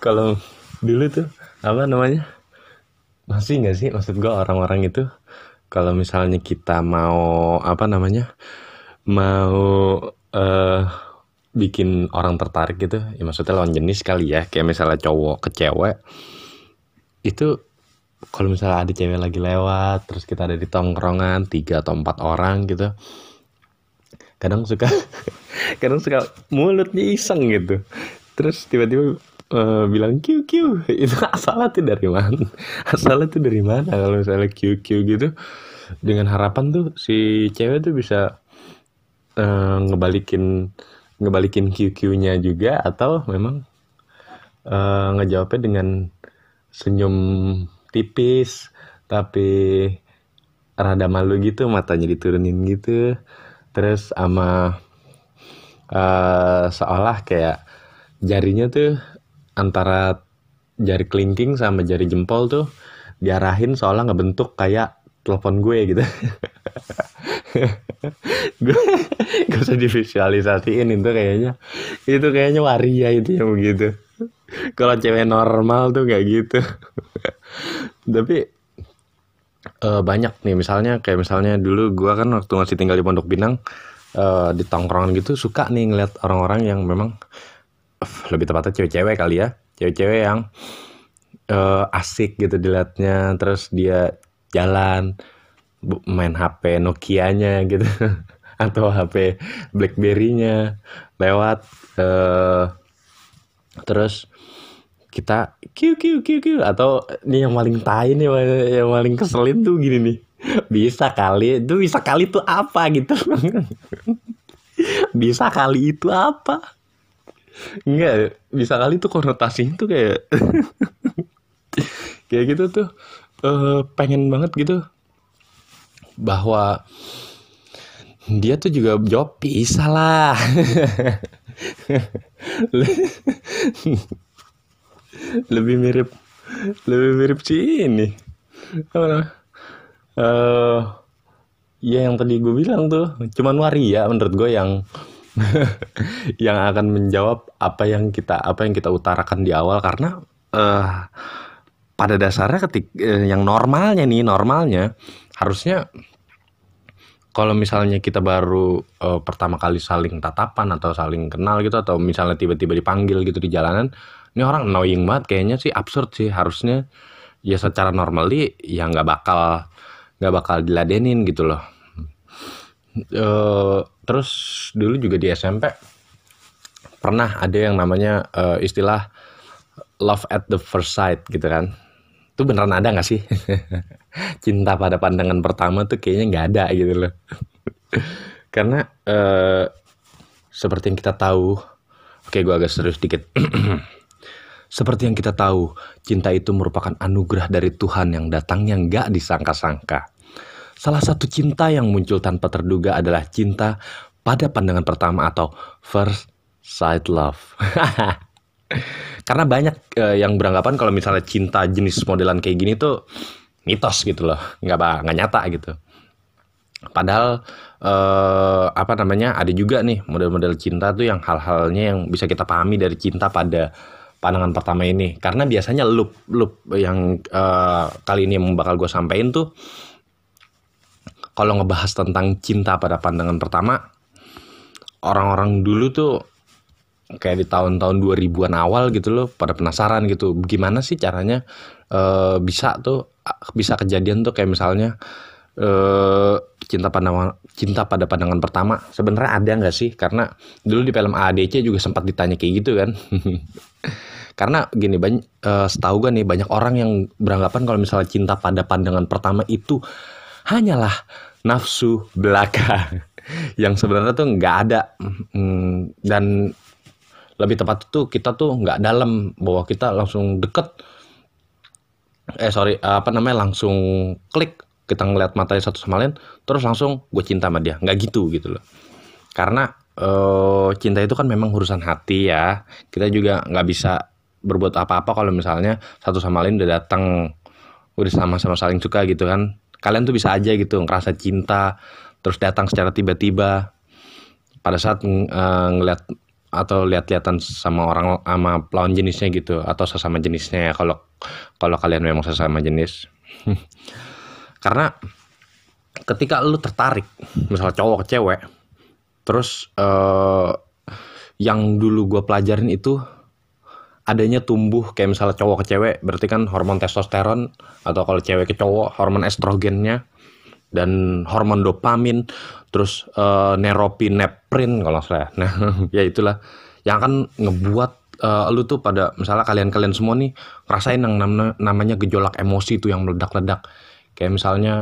Kalau dulu tuh apa namanya? Masih nggak sih maksud gua orang-orang itu kalau misalnya kita mau apa namanya? mau eh bikin orang tertarik gitu, ya maksudnya lawan jenis kali ya, kayak misalnya cowok ke cewek itu kalau misalnya ada cewek lagi lewat, terus kita ada di tongkrongan tiga atau empat orang gitu, kadang suka kadang suka mulutnya iseng gitu terus tiba-tiba eh, bilang kiu kiu. Itu asalnya tuh dari mana? Asalnya tuh dari mana kalau misalnya kiu kiu gitu? Dengan harapan tuh si cewek tuh bisa eh, ngebalikin ngebalikin kiu nya juga atau memang eh, ngejawabnya dengan senyum tipis tapi rada malu gitu matanya diturunin gitu. Terus sama eh seolah kayak jarinya tuh antara jari kelingking sama jari jempol tuh diarahin seolah ngebentuk kayak telepon gue gitu. Gue gak usah divisualisasiin itu kayaknya. Itu kayaknya waria itu yang begitu. Kalau cewek normal tuh kayak gitu. Tapi eh, banyak nih. Misalnya kayak misalnya dulu gua kan waktu masih tinggal di Pondok Pinang eh, di tongkrongan gitu suka nih ngeliat orang-orang yang memang lebih tepatnya cewek-cewek kali ya. Cewek-cewek yang eh, asik gitu dilihatnya terus dia jalan main HP Nokia-nya gitu atau HP BlackBerry-nya lewat eh terus kita kiu kiu kiu kiu atau ini yang paling tai nih yang paling keselin tuh gini nih. Bisa kali itu bisa kali itu apa? gitu. Bisa kali itu apa enggak bisa kali itu konotasinya tuh kayak kayak gitu tuh eh, pengen banget gitu bahwa dia tuh juga jawab bisa lah. Lebih mirip lebih mirip si ini. Eh ya yang tadi gue bilang tuh cuman waria menurut gue yang yang akan menjawab apa yang kita apa yang kita utarakan di awal karena eh pada dasarnya ketik eh, yang normalnya nih normalnya harusnya kalau misalnya kita baru eh, pertama kali saling tatapan atau saling kenal gitu atau misalnya tiba-tiba dipanggil gitu di jalanan ini orang annoying banget. Kayaknya sih absurd sih. Harusnya ya secara normally ya nggak bakal nggak bakal diladenin gitu loh. Eh, terus dulu juga di SMP pernah ada yang namanya eh, istilah love at the first sight gitu kan. Itu beneran ada nggak sih? Cinta pada pandangan pertama tuh kayaknya nggak ada gitu loh. Karena eh, seperti yang kita tahu oke gue agak serius dikit. Seperti yang kita tahu cinta itu merupakan anugerah dari Tuhan yang datangnya nggak disangka-sangka salah satu cinta yang muncul tanpa terduga adalah cinta pada pandangan pertama atau first sight love. Karena banyak eh, yang beranggapan kalau misalnya cinta jenis modelan kayak gini tuh mitos gitu loh. Nggak nggak nyata gitu. Padahal eh, apa namanya ada juga nih model-model cinta tuh yang hal-halnya yang bisa kita pahami dari cinta pada pandangan pertama ini. Karena biasanya loop loop yang eh, kali ini yang bakal gue sampein tuh kalau ngebahas tentang cinta pada pandangan pertama orang-orang dulu tuh kayak di tahun-tahun 2000-an awal gitu loh pada penasaran gitu gimana sih caranya eh, bisa tuh bisa kejadian tuh kayak misalnya eh cinta pandangan cinta pada pandangan pertama. Sebenarnya ada nggak sih? Karena dulu di film AADC juga sempat ditanya kayak gitu kan. Karena gini banyak setahu gue nih banyak orang yang beranggapan kalau misalnya cinta pada pandangan pertama itu hanyalah nafsu belaka yang sebenarnya tuh nggak ada. Hmm, dan lebih tepat itu kita tuh nggak dalam bahwa kita langsung deket. Eh sorry apa namanya langsung klik kita ngeliat matanya satu sama lain terus langsung gue cinta sama dia. Nggak gitu gitu loh. Karena eh, cinta itu kan memang urusan hati ya. Kita juga nggak bisa berbuat apa-apa kalau misalnya satu sama lain udah datang udah sama-sama saling suka gitu kan kalian tuh bisa aja gitu ngerasa cinta terus datang secara tiba-tiba. Pada saat eh, ngeliat atau lihat-lihatan sama orang sama lawan jenisnya gitu atau sesama jenisnya ya kalau kalau kalian memang sesama jenis. Karena ketika lu tertarik misalnya cowok ke cewek terus eh, yang dulu gue pelajarin itu adanya tumbuh kayak misalnya cowok ke cewek berarti kan hormon testosteron atau kalau cewek ke cowok hormon estrogennya dan hormon dopamin terus eh, neuropineprin kalau nggak salah ya. nah ya itulah. Yang akan ngebuat eh, lu tuh pada misalnya kalian-kalian semua nih ngerasain yang nam- namanya gejolak emosi tuh yang meledak-ledak. Kayak misalnya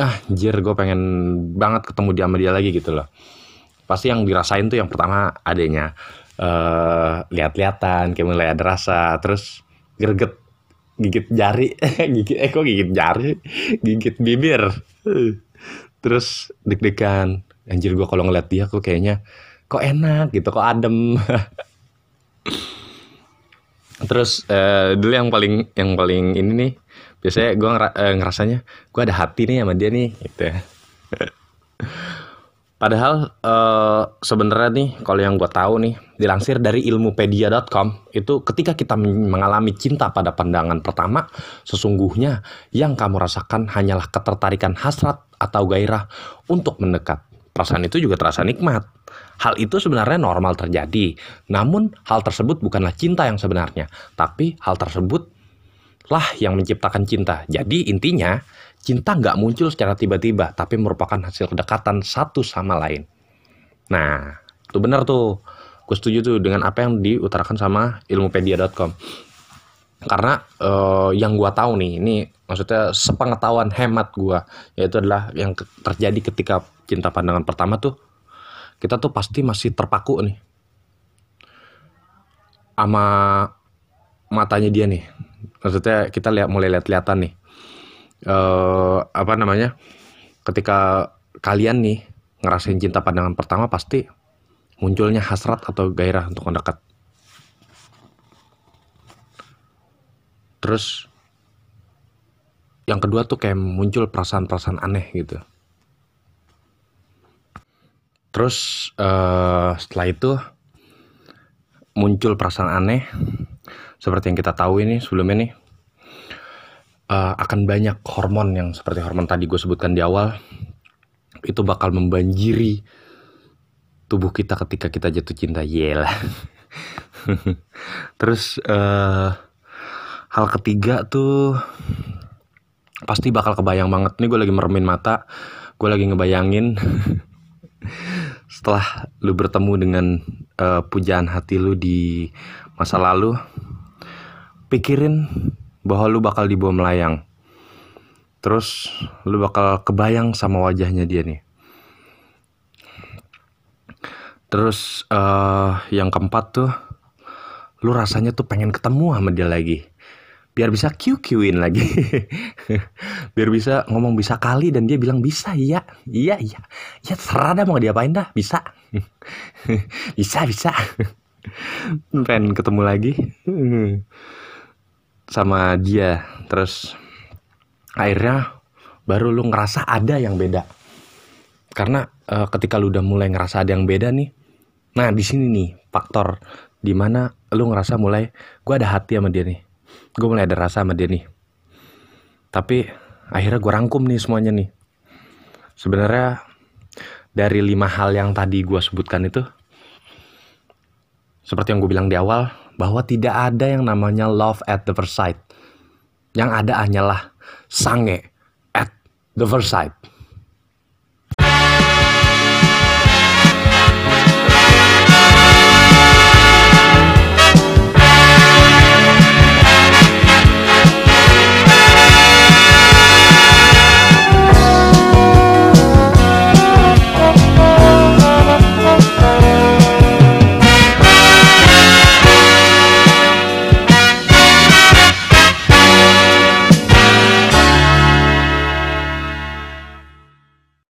ah jir gue pengen banget ketemu dia sama dia lagi gitu loh. Pasti yang dirasain tuh yang pertama adanya eh lihat-lihatan kayak mulai ada rasa terus greget gigit jari. Gigit eh kok gigit jari? Gigit bibir. Terus deg-degan. Anjir gue kalau ngeliat dia kok kayaknya kok enak gitu kok adem. Terus eh, dulu yang paling yang paling ini nih biasanya gue ngerasanya gue ada hati nih sama dia nih gitu ya Padahal eh, sebenarnya nih kalau yang gue tahu nih dilansir dari ilmupedia.com itu ketika kita mengalami cinta pada pandangan pertama sesungguhnya yang kamu rasakan hanyalah ketertarikan hasrat atau gairah untuk mendekat. Perasaan itu juga terasa nikmat. Hal itu sebenarnya normal terjadi. Namun hal tersebut bukanlah cinta yang sebenarnya, tapi hal tersebut lah yang menciptakan cinta. Jadi intinya cinta nggak muncul secara tiba-tiba, tapi merupakan hasil kedekatan satu sama lain. Nah, itu benar tuh. Gue setuju tuh dengan apa yang diutarakan sama ilmupedia.com. Karena eh, yang gue tahu nih, ini maksudnya sepengetahuan hemat gue, yaitu adalah yang terjadi ketika cinta pandangan pertama tuh, kita tuh pasti masih terpaku nih sama matanya dia nih. Maksudnya kita lihat mulai lihat-lihatan nih eh apa namanya? Ketika kalian nih ngerasain cinta pandangan pertama pasti munculnya hasrat atau gairah untuk mendekat. Terus yang kedua tuh kayak muncul perasaan-perasaan aneh gitu. Terus eh setelah itu muncul perasaan aneh. Seperti yang kita tahu ini sebelumnya nih eh, akan banyak hormon yang seperti hormon tadi gue sebutkan di awal itu bakal membanjiri tubuh kita ketika kita jatuh cinta. Yelah. Terus eh hal ketiga tuh pasti bakal kebayang banget. Nih gue lagi meremin mata gue lagi ngebayangin. Setelah lu bertemu dengan eh, pujaan hati lu di masa lalu pikirin bahwa lu bakal dibawa melayang. Terus lu bakal kebayang sama wajahnya dia nih. Terus eh yang keempat tuh lu rasanya tuh pengen ketemu sama dia lagi. Biar bisa QQ-in lagi. Biar bisa ngomong bisa kali dan dia bilang bisa iya iya iya. Ya terserah dah mau diapain dah bisa. Bisa bisa. Pengen ketemu lagi sama dia. Terus akhirnya baru lu ngerasa ada yang beda. Karena eh, ketika lu udah mulai ngerasa ada yang beda nih nah di sini nih faktor di mana lu ngerasa mulai gue ada hati sama dia nih. Gue mulai ada rasa sama dia nih. Tapi akhirnya gue rangkum nih semuanya nih. Sebenarnya dari lima hal yang tadi gue sebutkan itu seperti yang gue bilang di awal bahwa tidak ada yang namanya love at the first sight. Yang ada hanyalah sange at the first sight